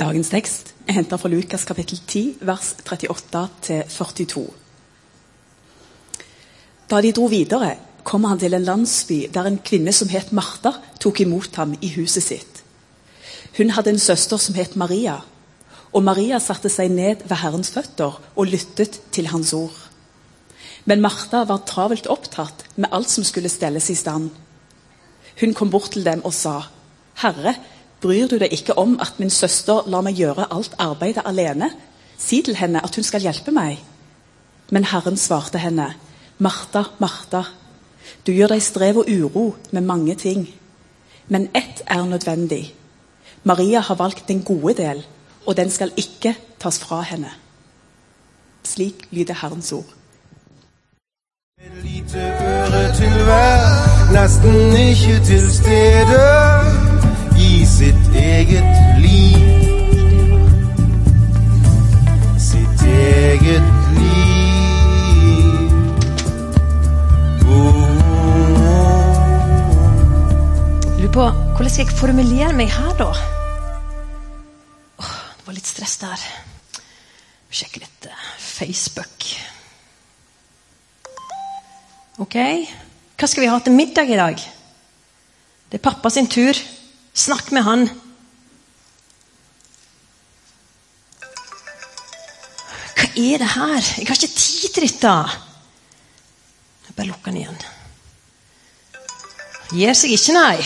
Dagens tekst er henta fra Lukas kapittel 10, vers 38-42. Da de dro videre, kom han til en landsby der en kvinne som het Martha, tok imot ham i huset sitt. Hun hadde en søster som het Maria, og Maria satte seg ned ved Herrens føtter og lyttet til hans ord. Men Martha var travelt opptatt med alt som skulle stelles i stand. Hun kom bort til dem og sa, 'Herre, bryr du deg ikke om at min søster lar meg gjøre alt arbeidet alene?' 'Si til henne at hun skal hjelpe meg.' Men Herren svarte henne, 'Martha, Martha, du gjør deg strev og uro med mange ting.' 'Men ett er nødvendig.' Maria har valgt den gode del, og den skal ikke tas fra henne. Slik lyder Herrens ord. Et lite øre til hver, nesten ikke til stede sitt eget liv. Sitt eget liv. Oh. Lurer på hvordan skal jeg formulere meg her, da? Åh, det var litt stress der. Sjekke litt eh, Facebook. Ok, hva skal vi ha til middag i dag? Det er pappa sin tur. Snakk med han. Hva er det her? Jeg har ikke tid til dette. Jeg bare lukker den igjen. Gir seg ikke, nei.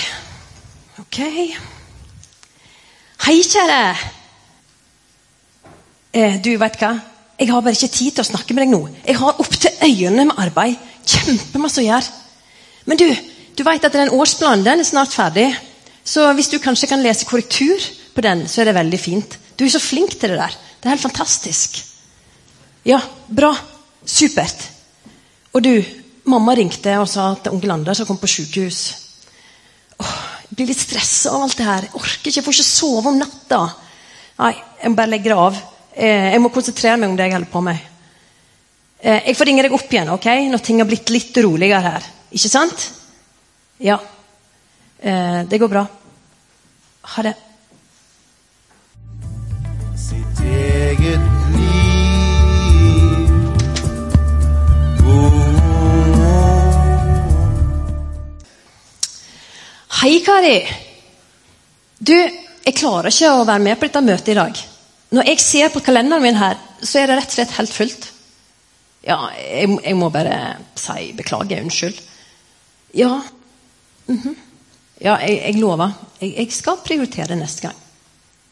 Ok. Hei, kjære. Eh, du, vet hva? Jeg har bare ikke tid til å snakke med deg nå. Jeg har opptil øynene med arbeid. Kjempemasse å gjøre. Men du, du vet at den årsplanen den er snart ferdig. Så hvis du kanskje kan lese korrektur på den, så er det veldig fint. Du er så flink til det der. Det er helt fantastisk. Ja, bra. Supert. Og du, mamma ringte og sa at onkel Anders har kommet på sykehus. Åh, jeg blir litt stressa av alt det her. Jeg orker ikke, jeg får ikke sove om natta. Nei, jeg må bare legge det av. Eh, jeg må konsentrere meg om det jeg holder på med. Eh, jeg får ringe deg opp igjen ok? når ting har blitt litt roligere her. Ikke sant? Ja. Eh, det går bra. Ha det. Sitt eget liv. Hei, Kari. Du, jeg klarer ikke å være med på dette møtet i dag. Når jeg ser på kalenderen min her, så er det rett og slett helt fullt. Ja, jeg, jeg må bare si beklager. Unnskyld. Ja. mhm. Ja, jeg, jeg lover. Jeg, jeg skal prioritere neste gang.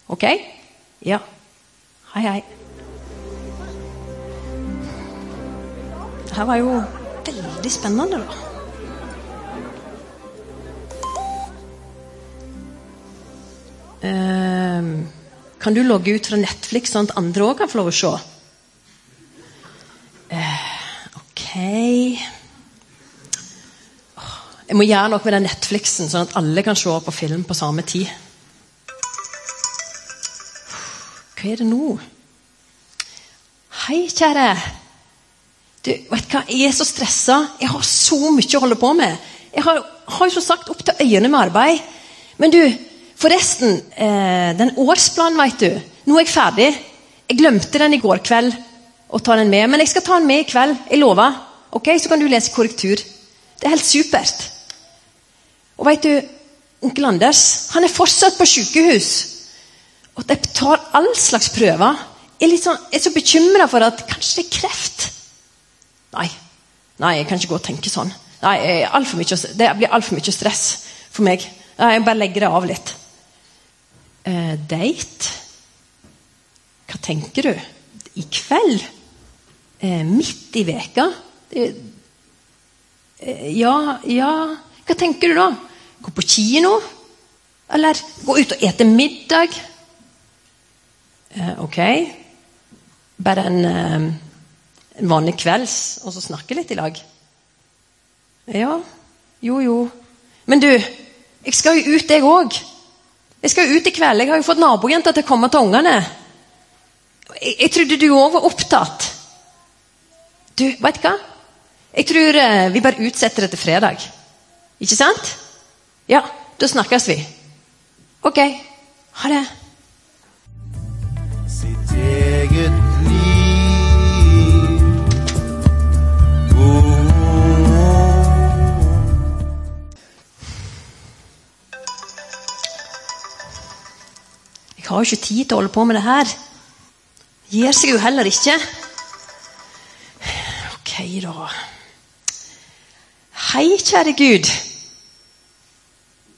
Ok? Ja. Hei, hei. Det her var jo veldig spennende, da. Ehm, kan du logge ut fra Netflix, sånn at andre òg kan få lov å se? Eh, ok Åh, Jeg må gjøre noe med den Netflixen, sånn at alle kan se på film på samme tid. Hva er det nå? Hei, kjære. Du, vet hva? Jeg er så stressa. Jeg har så mye å holde på med. Jeg har, har jo så sagt opp til øynene med arbeid. Men du, forresten, eh, den årsplanen, vet du. Nå er jeg ferdig. Jeg glemte den i går kveld å ta den med, men jeg skal ta den med i kveld. Jeg lover. Ok, Så kan du lese korrektur. Det er helt supert. Og vet du, onkel Anders han er fortsatt på sykehus. Og de tar all slags prøver. Jeg er, sånn, jeg er så bekymra for at kanskje det er kreft. Nei, nei, jeg kan ikke gå og tenke sånn. Nei, mye, Det blir altfor mye stress for meg. Nei, Jeg bare legger det av litt. Eh, date? Hva tenker du? I kveld? Eh, midt i veka? Eh, ja, ja Hva tenker du da? Gå på kino? Eller gå ut og ete middag? Eh, ok. Bare en, eh, en vanlig kvelds, og så snakke litt i lag? Ja. Jo, jo. Men du, jeg skal jo ut, jeg òg. Jeg skal jo ut i kveld. Jeg har jo fått nabojenta til å komme til ungene. Jeg, jeg trodde du òg var opptatt. Du, veit du hva? Jeg tror eh, vi bare utsetter det til fredag. Ikke sant? Ja, da snakkes vi. OK. Ha det. Sitt eget liv. Oh. Jeg har jo ikke tid til å holde på med det her. Gir seg jo heller ikke. OK, da. Hei, kjære Gud.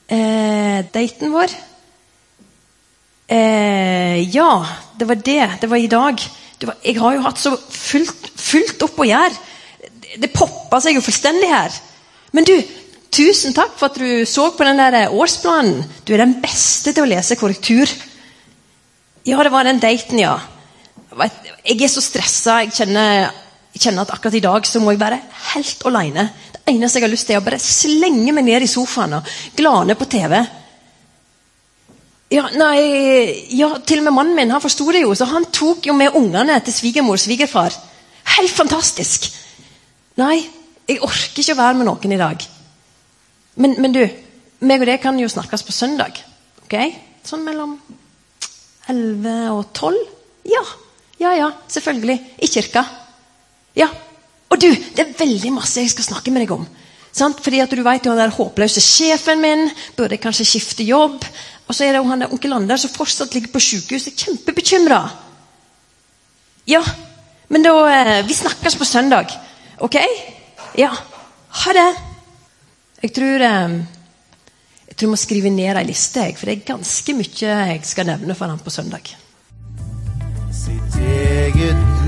Eh, daten vår eh, Ja, det var det. Det var i dag. Var, jeg har jo hatt så fullt, fullt opp å gjøre. Det, det poppa seg jo fullstendig her. Men du, tusen takk for at du så på den der årsplanen. Du er den beste til å lese korrektur. Ja, det var den daten, ja. Jeg er så stressa. Jeg kjenner, jeg kjenner at akkurat i dag så må jeg være helt aleine. Eneste jeg har lyst til, er å bare slenge meg ned i sofaen og glane på TV. Ja, nei, ja, Til og med mannen min han forsto det jo, så han tok jo med ungene til svigermor og svigerfar. Helt fantastisk! Nei, jeg orker ikke å være med noen i dag. Men, men du, meg og det kan jo snakkes på søndag. ok? Sånn mellom 11 og 12? Ja, ja, ja, selvfølgelig. I kirka. Ja. Og du, det er veldig masse jeg skal snakke med deg om. Sant? Fordi at du vet jo han der håpløse sjefen min burde kanskje skifte jobb. Og så er det jo han der onkel Anders som fortsatt ligger på sykehus. er Kjempebekymra. Ja, men da eh, Vi snakkes på søndag. Ok? Ja. Ha det. Jeg tror eh, jeg tror jeg må skrive ned ei liste, jeg, for det er ganske mye jeg skal nevne for ham på søndag. sitt eget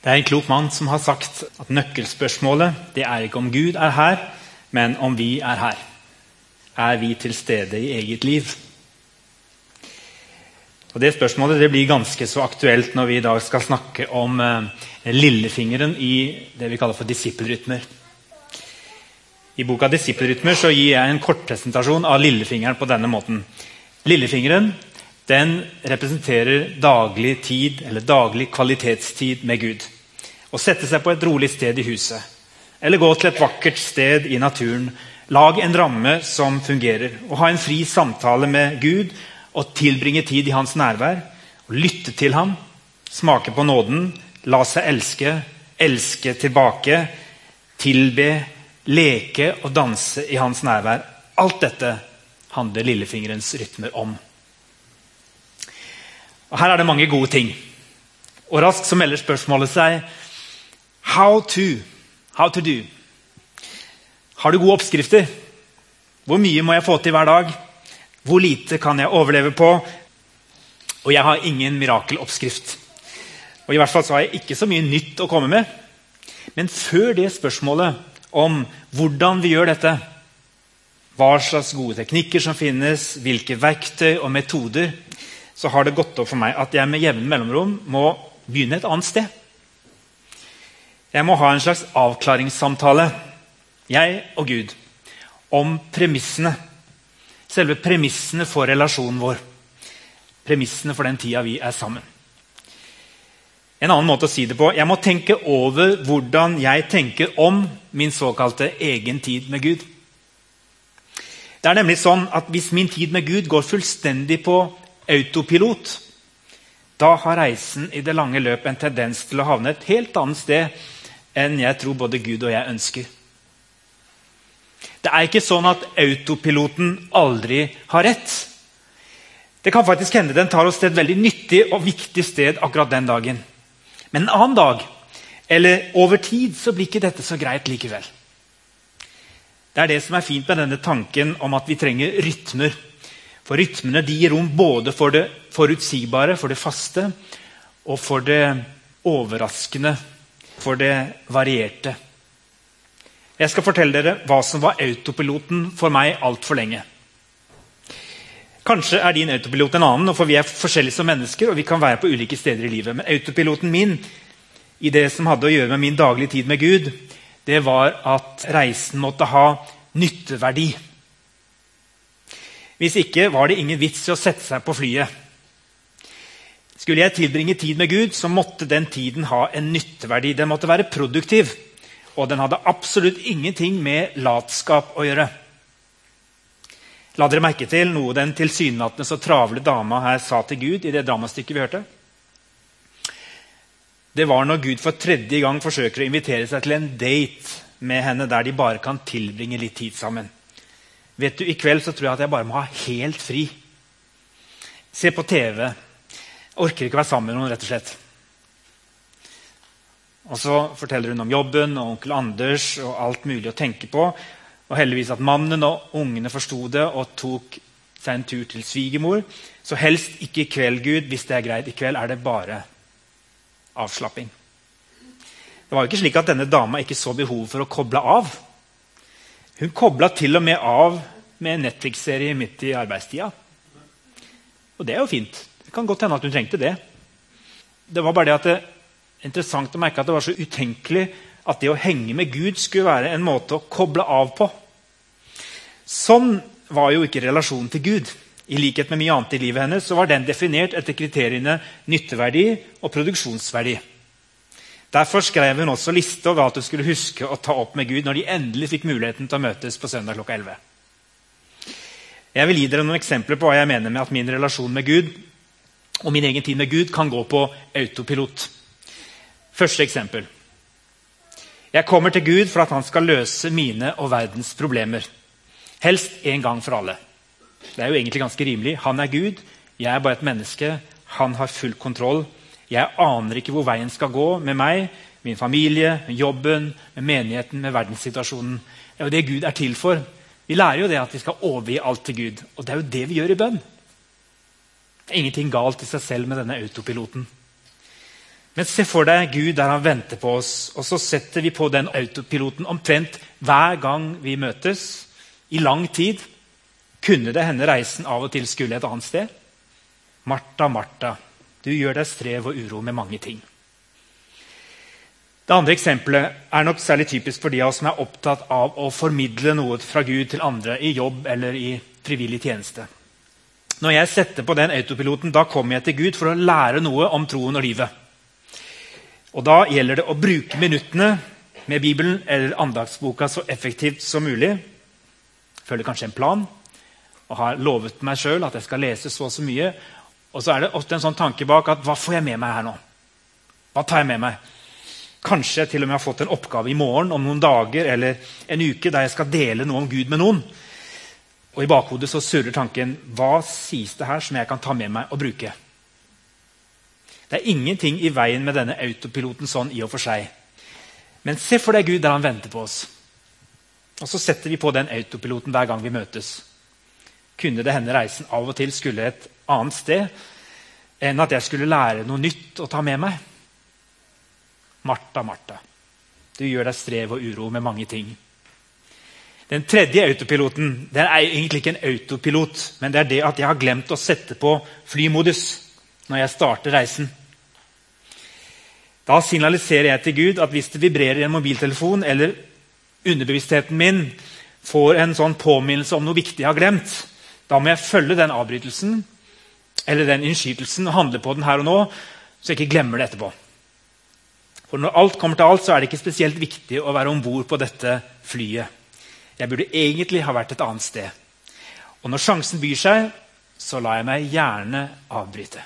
Det er en klok mann som har sagt at nøkkelspørsmålet det er ikke om Gud er her, men om vi er her. Er vi til stede i eget liv? Og Det spørsmålet det blir ganske så aktuelt når vi i dag skal snakke om eh, lillefingeren i det vi kaller for disippelrytmer. I boka 'Disippelrytmer' så gir jeg en kortpresentasjon av lillefingeren på denne måten. Lillefingeren den representerer daglig tid, eller daglig kvalitetstid med Gud. Å sette seg på et rolig sted i huset, eller gå til et vakkert sted i naturen. Lag en ramme som fungerer. og ha en fri samtale med Gud og tilbringe tid i hans nærvær. og Lytte til ham, smake på nåden, la seg elske, elske tilbake, tilbe, leke og danse i hans nærvær. Alt dette handler lillefingerens rytmer om. Og Her er det mange gode ting. Og raskt så melder spørsmålet seg How to? How to do? Har du gode oppskrifter? Hvor mye må jeg få til hver dag? Hvor lite kan jeg overleve på? Og jeg har ingen mirakeloppskrift. Og i hvert fall så har jeg ikke så mye nytt å komme med. Men før det spørsmålet om hvordan vi gjør dette, hva slags gode teknikker som finnes, hvilke verktøy og metoder, så har det gått opp for meg at jeg med jevne mellomrom må begynne et annet sted. Jeg må ha en slags avklaringssamtale, jeg og Gud, om premissene. Selve premissene for relasjonen vår. Premissene for den tida vi er sammen. En annen måte å si det på Jeg må tenke over hvordan jeg tenker om min såkalte egen tid med Gud. Det er nemlig sånn at Hvis min tid med Gud går fullstendig på autopilot, da har reisen i det lange løp en tendens til å havne et helt annet sted enn jeg tror både Gud og jeg ønsker. Det er ikke sånn at autopiloten aldri har rett. Det kan faktisk hende den tar oss til et veldig nyttig og viktig sted akkurat den dagen. Men en annen dag, eller over tid, så blir ikke dette så greit likevel. Det er det som er fint med denne tanken om at vi trenger rytmer. For rytmene gir rom både for det forutsigbare, for det faste, og for det overraskende, for det varierte. Jeg skal fortelle dere hva som var autopiloten for meg altfor lenge. Kanskje er din autopilot en annen, for vi er forskjellige som mennesker. og vi kan være på ulike steder i livet. Men autopiloten min i det som hadde å gjøre med min daglige tid med Gud, det var at reisen måtte ha nytteverdi. Hvis ikke var det ingen vits i å sette seg på flyet. Skulle jeg tilbringe tid med Gud, så måtte den tiden ha en nytteverdi. Den måtte være produktiv, og den hadde absolutt ingenting med latskap å gjøre. La dere merke til noe den tilsynelatende så travle dama her sa til Gud i det dramastykket vi hørte? Det var når Gud for tredje gang forsøker å invitere seg til en date med henne der de bare kan tilbringe litt tid sammen. Vet du, I kveld så tror jeg at jeg bare må ha helt fri. Se på TV. Orker ikke være sammen med noen, rett og slett. Og så forteller hun om jobben og onkel Anders og alt mulig å tenke på. Og heldigvis at mannen og ungene forsto det og tok seg en tur til svigermor. Så helst ikke i kveld, Gud, hvis det er greit. I kveld er det bare avslapping. Det var jo ikke slik at denne dama ikke så behov for å koble av. Hun kobla til og med av med en Netflix-serie midt i arbeidstida. Og det er jo fint. Det kan godt hende at hun trengte det. Det var bare det at det er interessant å merke at det var så utenkelig at det å henge med Gud skulle være en måte å koble av på. Sånn var jo ikke relasjonen til Gud. I likhet med mye annet i livet hennes så var den definert etter kriteriene nytteverdi og produksjonsverdi. Derfor skrev hun også liste over at hun skulle huske å ta opp med Gud når de endelig fikk muligheten til å møtes på søndag klokka 11. Jeg vil gi dere noen eksempler på hva jeg mener med at min relasjon med Gud og min egen tid med Gud kan gå på autopilot. Første eksempel. Jeg kommer til Gud for at han skal løse mine og verdens problemer. Helst en gang for alle. Det er jo egentlig ganske rimelig. Han er Gud, jeg er bare et menneske. Han har full kontroll. Jeg aner ikke hvor veien skal gå med meg, min familie, med jobben, med menigheten, med verdenssituasjonen. Det er jo det Gud er til for. Vi lærer jo det at vi skal overgi alt til Gud. Og det er jo det vi gjør i bønn. Det er ingenting galt i seg selv med denne autopiloten. Men se for deg Gud der han venter på oss, og så setter vi på den autopiloten omtrent hver gang vi møtes. I lang tid. Kunne det hende reisen av og til skulle et annet sted? Martha, Martha, du gjør deg strev og uro med mange ting. Det andre eksempelet er nok særlig typisk for de av oss som er opptatt av å formidle noe fra Gud til andre i jobb eller i frivillig tjeneste. Når jeg setter på den autopiloten, da kommer jeg til Gud for å lære noe om troen og livet. Og Da gjelder det å bruke minuttene med Bibelen eller andagsboka så effektivt som mulig. Følger kanskje en plan og har lovet meg sjøl at jeg skal lese så og så mye. Og så er det ofte en sånn tanke bak at hva får jeg med meg her nå? Hva tar jeg med meg? Kanskje til og med har fått en oppgave i morgen om noen dager eller en uke der jeg skal dele noe om Gud med noen. Og I bakhodet så surrer tanken hva sies det her som jeg kan ta med meg og bruke? Det er ingenting i veien med denne autopiloten sånn i og for seg. Men se for deg Gud der han venter på oss. Og så setter vi på den autopiloten hver gang vi møtes. Kunne det hende reisen av og til skulle et annet sted enn at jeg skulle lære noe nytt å ta med meg. Martha, Martha, du gjør deg strev og uro med mange ting. Den tredje autopiloten den er egentlig ikke en autopilot, men det er det at jeg har glemt å sette på flymodus når jeg starter reisen. Da signaliserer jeg til Gud at hvis det vibrerer i en mobiltelefon, eller underbevisstheten min får en sånn påminnelse om noe viktig jeg har glemt, da må jeg følge den avbrytelsen eller den innskytelsen og handle på den her og nå, så jeg ikke glemmer det etterpå. For Når alt kommer til alt, så er det ikke spesielt viktig å være om bord på dette flyet. Jeg burde egentlig ha vært et annet sted. Og når sjansen byr seg, så lar jeg meg gjerne avbryte.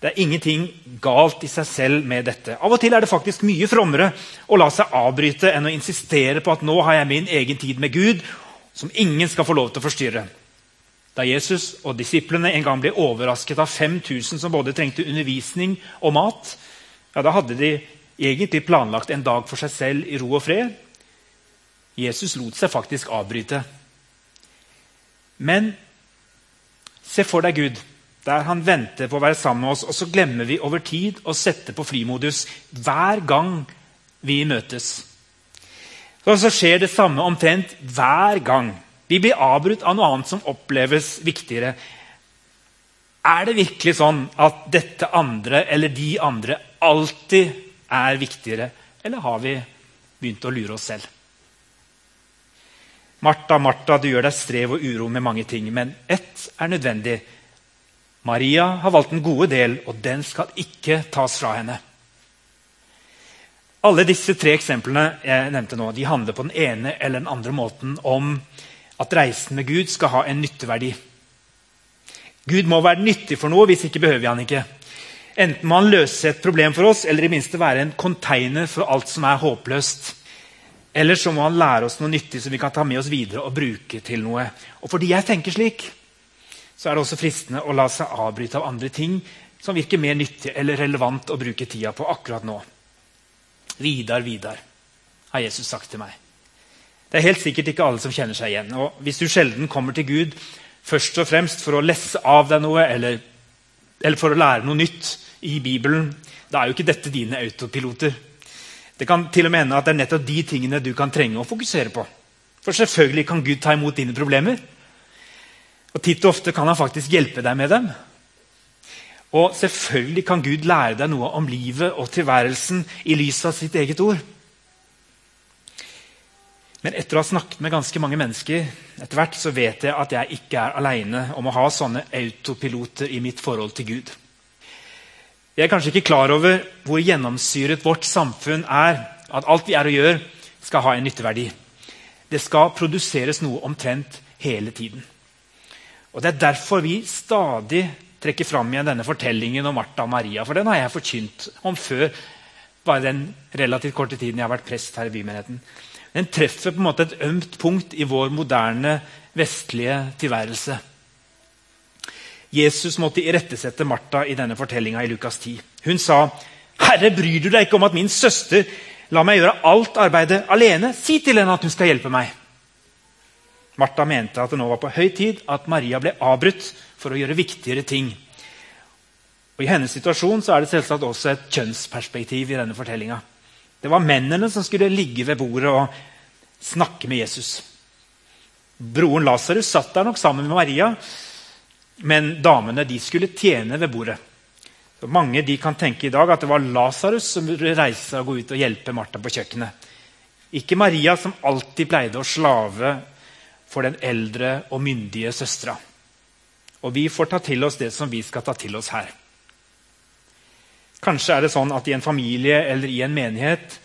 Det er ingenting galt i seg selv med dette. Av og til er det faktisk mye frommere å la seg avbryte enn å insistere på at nå har jeg min egen tid med Gud, som ingen skal få lov til å forstyrre. Da Jesus og disiplene en gang ble overrasket av 5000 som både trengte undervisning og mat, ja, da hadde de egentlig planlagt en dag for seg selv i ro og fred. Jesus lot seg faktisk avbryte. Men se for deg Gud, der han venter på å være sammen med oss, og så glemmer vi over tid å sette på flymodus hver gang vi møtes. Og så skjer det samme omtrent hver gang. Vi blir avbrutt av noe annet som oppleves viktigere. Er det virkelig sånn at dette andre eller de andre alltid er viktigere? Eller har vi begynt å lure oss selv? Martha, Martha, du gjør deg strev og uro med mange ting, men ett er nødvendig. Maria har valgt den gode del, og den skal ikke tas fra henne. Alle disse tre eksemplene jeg nevnte nå, de handler på den ene eller den andre måten om at reisen med Gud skal ha en nytteverdi. Gud må være nyttig for noe, hvis ikke behøver vi han ikke. Enten må han løse et problem for oss, eller i minste være en container for alt som er håpløst. Eller så må han lære oss noe nyttig som vi kan ta med oss videre og bruke til noe. Og fordi jeg tenker slik, så er det også fristende å la seg avbryte av andre ting som virker mer nyttig eller relevant å bruke tida på akkurat nå. Vidar, Vidar, har Jesus sagt til meg. Det er helt sikkert ikke alle som kjenner seg igjen. Og hvis du sjelden kommer til Gud først og fremst for å lesse av deg noe eller, eller for å lære noe nytt i Bibelen, da er jo ikke dette dine autopiloter. Det kan til og med hende at det er nettopp de tingene du kan trenge å fokusere på. For selvfølgelig kan Gud ta imot dine problemer. Og titt og ofte kan han faktisk hjelpe deg med dem. Og selvfølgelig kan Gud lære deg noe om livet og tilværelsen i lys av sitt eget ord. Men etter å ha snakket med ganske mange mennesker etter hvert, så vet jeg at jeg ikke er aleine om å ha sånne autopiloter i mitt forhold til Gud. Jeg er kanskje ikke klar over hvor gjennomsyret vårt samfunn er. At alt vi er og gjør, skal ha en nytteverdi. Det skal produseres noe omtrent hele tiden. Og Det er derfor vi stadig trekker fram igjen denne fortellingen om Martha og Maria. For den har jeg forkynt om før, bare den relativt korte tiden jeg har vært prest her i bymenigheten. Den treffer på en måte et ømt punkt i vår moderne, vestlige tilværelse. Jesus måtte irettesette Martha i denne fortellinga i Lukas 10. Hun sa, 'Herre, bryr du deg ikke om at min søster la meg gjøre alt arbeidet alene?' 'Si til henne at hun skal hjelpe meg.' Martha mente at det nå var på høy tid at Maria ble avbrutt for å gjøre viktigere ting. Og I hennes situasjon er det selvsagt også et kjønnsperspektiv i denne fortellinga. Det var mennene som skulle ligge ved bordet og snakke med Jesus. Broren Lasarus satt der nok sammen med Maria, men damene skulle tjene ved bordet. Så mange kan tenke i dag at det var Lasarus som burde reise og gå ut og hjelpe Martha på kjøkkenet. Ikke Maria, som alltid pleide å slave for den eldre og myndige søstera. Og vi får ta til oss det som vi skal ta til oss her. Kanskje er det sånn at i en familie eller i en menighet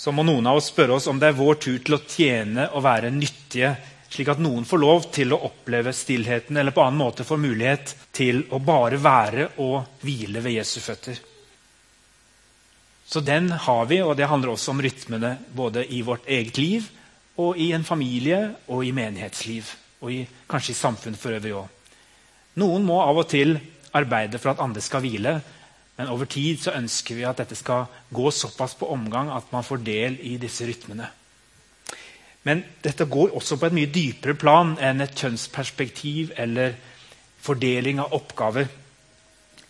så må noen av oss spørre oss om det er vår tur til å tjene og være nyttige, slik at noen får lov til å oppleve stillheten eller på annen måte får mulighet til å bare være og hvile ved Jesu føtter. Så den har vi, og det handler også om rytmene både i vårt eget liv og i en familie og i menighetsliv. Og i, kanskje i samfunnet for øvrig òg. Noen må av og til arbeide for at andre skal hvile, men over tid så ønsker vi at dette skal gå såpass på omgang at man får del i disse rytmene. Men dette går også på et mye dypere plan enn et kjønnsperspektiv eller fordeling av oppgaver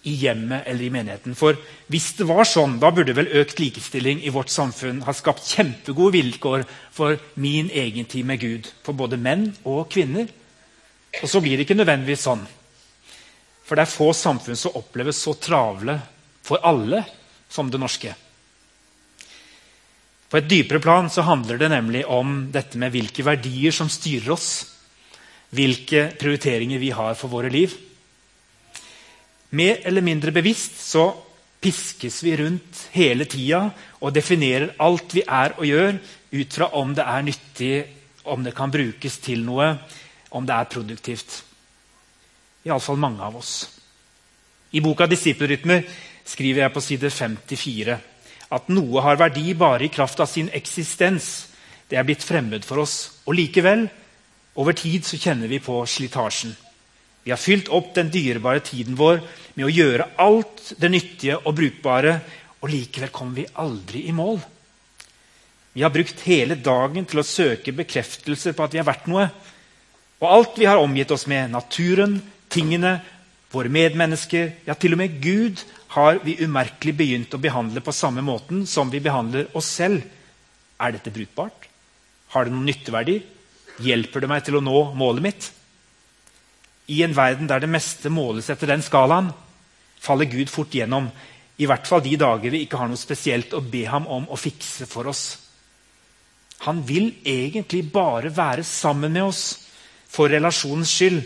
i hjemmet eller i menigheten. For hvis det var sånn, da burde vel økt likestilling i vårt samfunn ha skapt kjempegode vilkår for min egen tid med Gud. For både menn og kvinner. Og så blir det ikke nødvendigvis sånn. For det er få samfunn som oppleves så travle for alle som det norske. På et dypere plan så handler det nemlig om dette med hvilke verdier som styrer oss. Hvilke prioriteringer vi har for våre liv. Mer eller mindre bevisst så piskes vi rundt hele tida og definerer alt vi er og gjør, ut fra om det er nyttig, om det kan brukes til noe, om det er produktivt. Iallfall mange av oss. I boka 'Disippelrytmer' skriver jeg på side 54 at noe har verdi bare i kraft av sin eksistens. Det er blitt fremmed for oss. Og likevel, over tid så kjenner vi på slitasjen. Vi har fylt opp den dyrebare tiden vår med å gjøre alt det nyttige og brukbare, og likevel kommer vi aldri i mål. Vi har brukt hele dagen til å søke bekreftelser på at vi er verdt noe. Og alt vi har omgitt oss med, naturen, tingene, våre medmennesker, ja, til og med Gud, har vi umerkelig begynt å behandle på samme måten som vi behandler oss selv. Er dette brukbart? Har det noen nytteverdi? Hjelper det meg til å nå målet mitt? I en verden der det meste måles etter den skalaen, faller Gud fort gjennom. I hvert fall de dager vi ikke har noe spesielt å be ham om å fikse for oss. Han vil egentlig bare være sammen med oss for relasjonens skyld.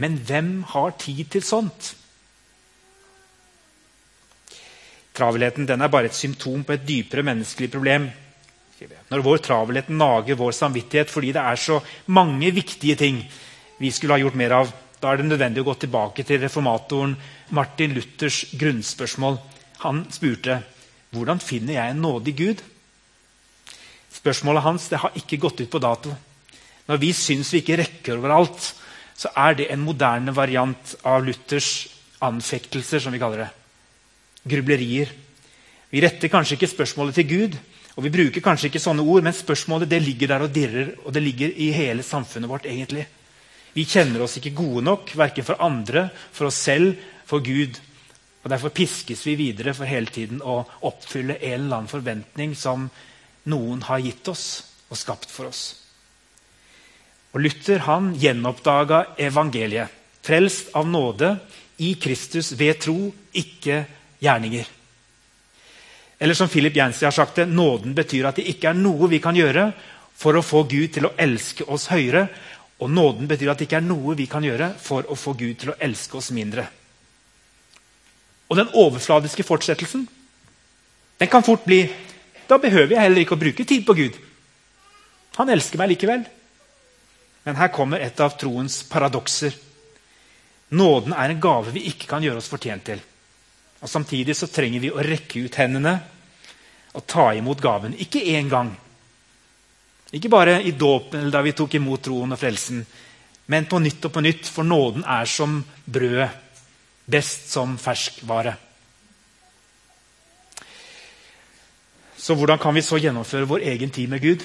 Men hvem har tid til sånt? Travelheten er bare et symptom på et dypere menneskelig problem. Når vår travelhet nager vår samvittighet fordi det er så mange viktige ting vi skulle ha gjort mer av, Da er det nødvendig å gå tilbake til reformatoren Martin Luthers grunnspørsmål. Han spurte hvordan finner jeg en nådig Gud? Spørsmålet hans det har ikke gått ut på dato. Når vi syns vi ikke rekker overalt, så er det en moderne variant av Luthers anfektelser, som vi kaller det. Grublerier. Vi retter kanskje ikke spørsmålet til Gud, og vi bruker kanskje ikke sånne ord, men spørsmålet det ligger der og dirrer, og det ligger i hele samfunnet vårt. egentlig. Vi kjenner oss ikke gode nok, verken for andre, for oss selv, for Gud. Og Derfor piskes vi videre for hele tiden å oppfylle en eller annen forventning som noen har gitt oss og skapt for oss. Og Luther han gjenoppdaga evangeliet. Frelst av nåde i Kristus ved tro, ikke gjerninger. Eller som Philip Jensi har sagt det, nåden betyr at det ikke er noe vi kan gjøre for å få Gud til å elske oss høyere. Og nåden betyr at det ikke er noe vi kan gjøre for å få Gud til å elske oss mindre. Og den overfladiske fortsettelsen den kan fort bli da behøver jeg heller ikke å bruke tid på Gud. Han elsker meg likevel. Men her kommer et av troens paradokser. Nåden er en gave vi ikke kan gjøre oss fortjent til. Og Samtidig så trenger vi å rekke ut hendene og ta imot gaven. Ikke én gang. Ikke bare i dåpen eller da vi tok imot troen og frelsen, men på nytt og på nytt, for nåden er som brødet, best som ferskvare. Så hvordan kan vi så gjennomføre vår egen tid med Gud?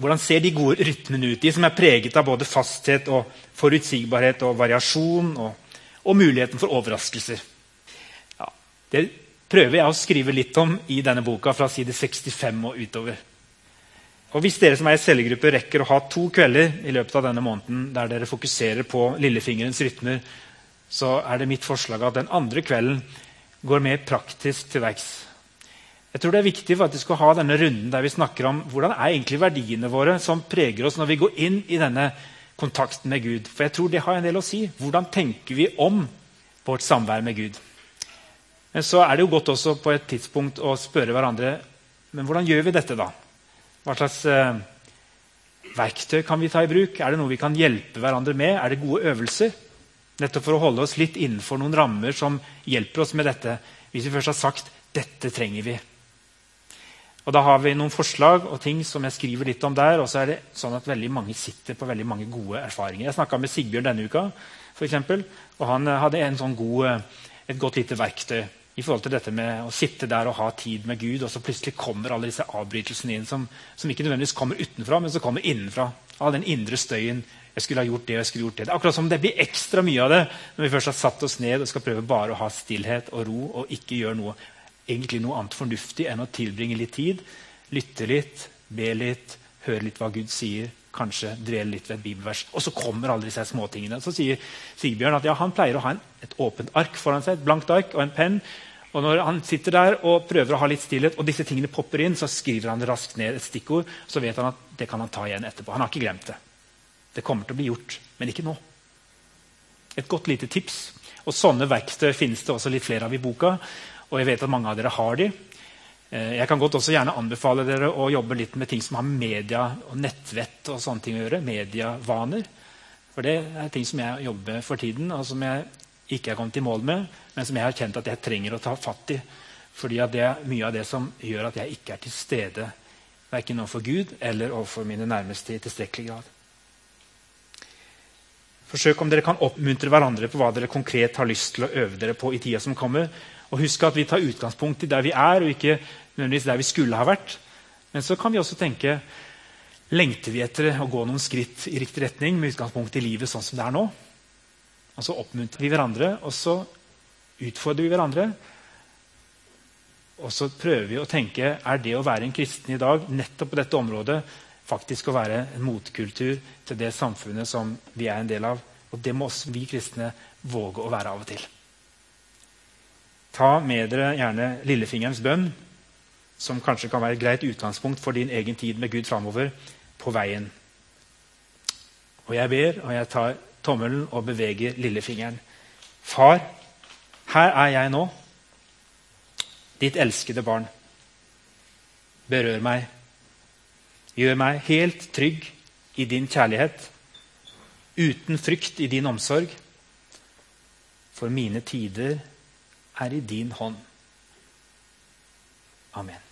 Hvordan ser de gode rytmene ut, de som er preget av både fasthet og forutsigbarhet og variasjon og, og muligheten for overraskelser? Det prøver jeg å skrive litt om i denne boka fra side 65 og utover. Og Hvis dere som er i cellegruppe rekker å ha to kvelder i løpet av denne måneden der dere fokuserer på lillefingerens rytmer, så er det mitt forslag at den andre kvelden går mer praktisk til verks. Jeg tror det er viktig for at vi skal ha denne runden der vi snakker om hvordan er egentlig verdiene våre som preger oss når vi går inn i denne kontakten med Gud. For jeg tror det har en del å si. Hvordan tenker vi om vårt samvær med Gud? Men så er det jo godt også på et tidspunkt å spørre hverandre men hvordan gjør vi dette. da? Hva slags eh, verktøy kan vi ta i bruk? Er det noe vi kan hjelpe hverandre med? Er det gode øvelser? Nettopp for å holde oss litt innenfor noen rammer som hjelper oss med dette. Hvis vi først har sagt dette trenger vi. Og Da har vi noen forslag og ting som jeg skriver litt om der. Og så er det sånn at veldig mange sitter på veldig mange gode erfaringer. Jeg snakka med Sigbjørn denne uka, for eksempel, og han eh, hadde sånn god, eh, et godt lite verktøy i forhold til dette med å sitte der og ha tid med Gud, og så plutselig kommer alle disse avbrytelsene inn som, som ikke nødvendigvis kommer utenfra, men som kommer innenfra. All den indre støyen. Jeg skulle ha gjort det, jeg skulle gjort det. Det akkurat som det blir ekstra mye av det når vi først har satt oss ned og skal prøve bare å ha stillhet og ro og ikke gjøre noe egentlig noe annet fornuftig enn å tilbringe litt tid, lytte litt, be litt, høre litt hva Gud sier, kanskje dvele litt ved et bibelvers. Og så kommer alle disse småtingene. Så sier Sigbjørn at ja, han pleier å ha en, et åpent ark foran seg, et blankt ark og en penn. Og når han sitter der og prøver å ha litt stillhet, og disse tingene popper inn, så skriver han raskt ned et stikkord. Så vet han at det kan han ta igjen etterpå. Han har ikke glemt det. Det kommer til å bli gjort, men ikke nå. Et godt lite tips. Og Sånne verktøy finnes det også litt flere av i boka. Og jeg vet at mange av dere har de. Eh, jeg kan godt også gjerne anbefale dere å jobbe litt med ting som har media og nettvett og sånne ting å gjøre. Mediavaner. For det er ting som jeg jobber for tiden, og som jeg ikke er kommet i mål med, men som jeg har kjent at jeg trenger å ta fatt i. Fordi det er mye av det som gjør at jeg ikke er til stede verken overfor Gud eller overfor mine nærmeste i tilstrekkelig grad. Forsøk om dere kan oppmuntre hverandre på hva dere konkret har lyst til å øve dere på i tida som kommer. Og husk at vi tar utgangspunkt i der vi er, og ikke nødvendigvis der vi skulle ha vært. Men så kan vi også tenke lengter vi etter å gå noen skritt i riktig retning med utgangspunkt i livet sånn som det er nå. Og så oppmuntrer vi hverandre, og så utfordrer vi hverandre. Og så prøver vi å tenke er det å være en kristen i dag nettopp på dette området faktisk å være en motkultur til det samfunnet som vi er en del av. Og det må også vi kristne våge å være av og til. Ta med dere gjerne lillefingerens bønn, som kanskje kan være et greit utgangspunkt for din egen tid med Gud framover, på veien. Og jeg ber, og jeg tar tommelen og beveger lillefingeren. Far, her er jeg nå, ditt elskede barn. Berør meg. Gjør meg helt trygg i din kjærlighet. uten frykt i din omsorg. For mine tider er i din hånd. Amen.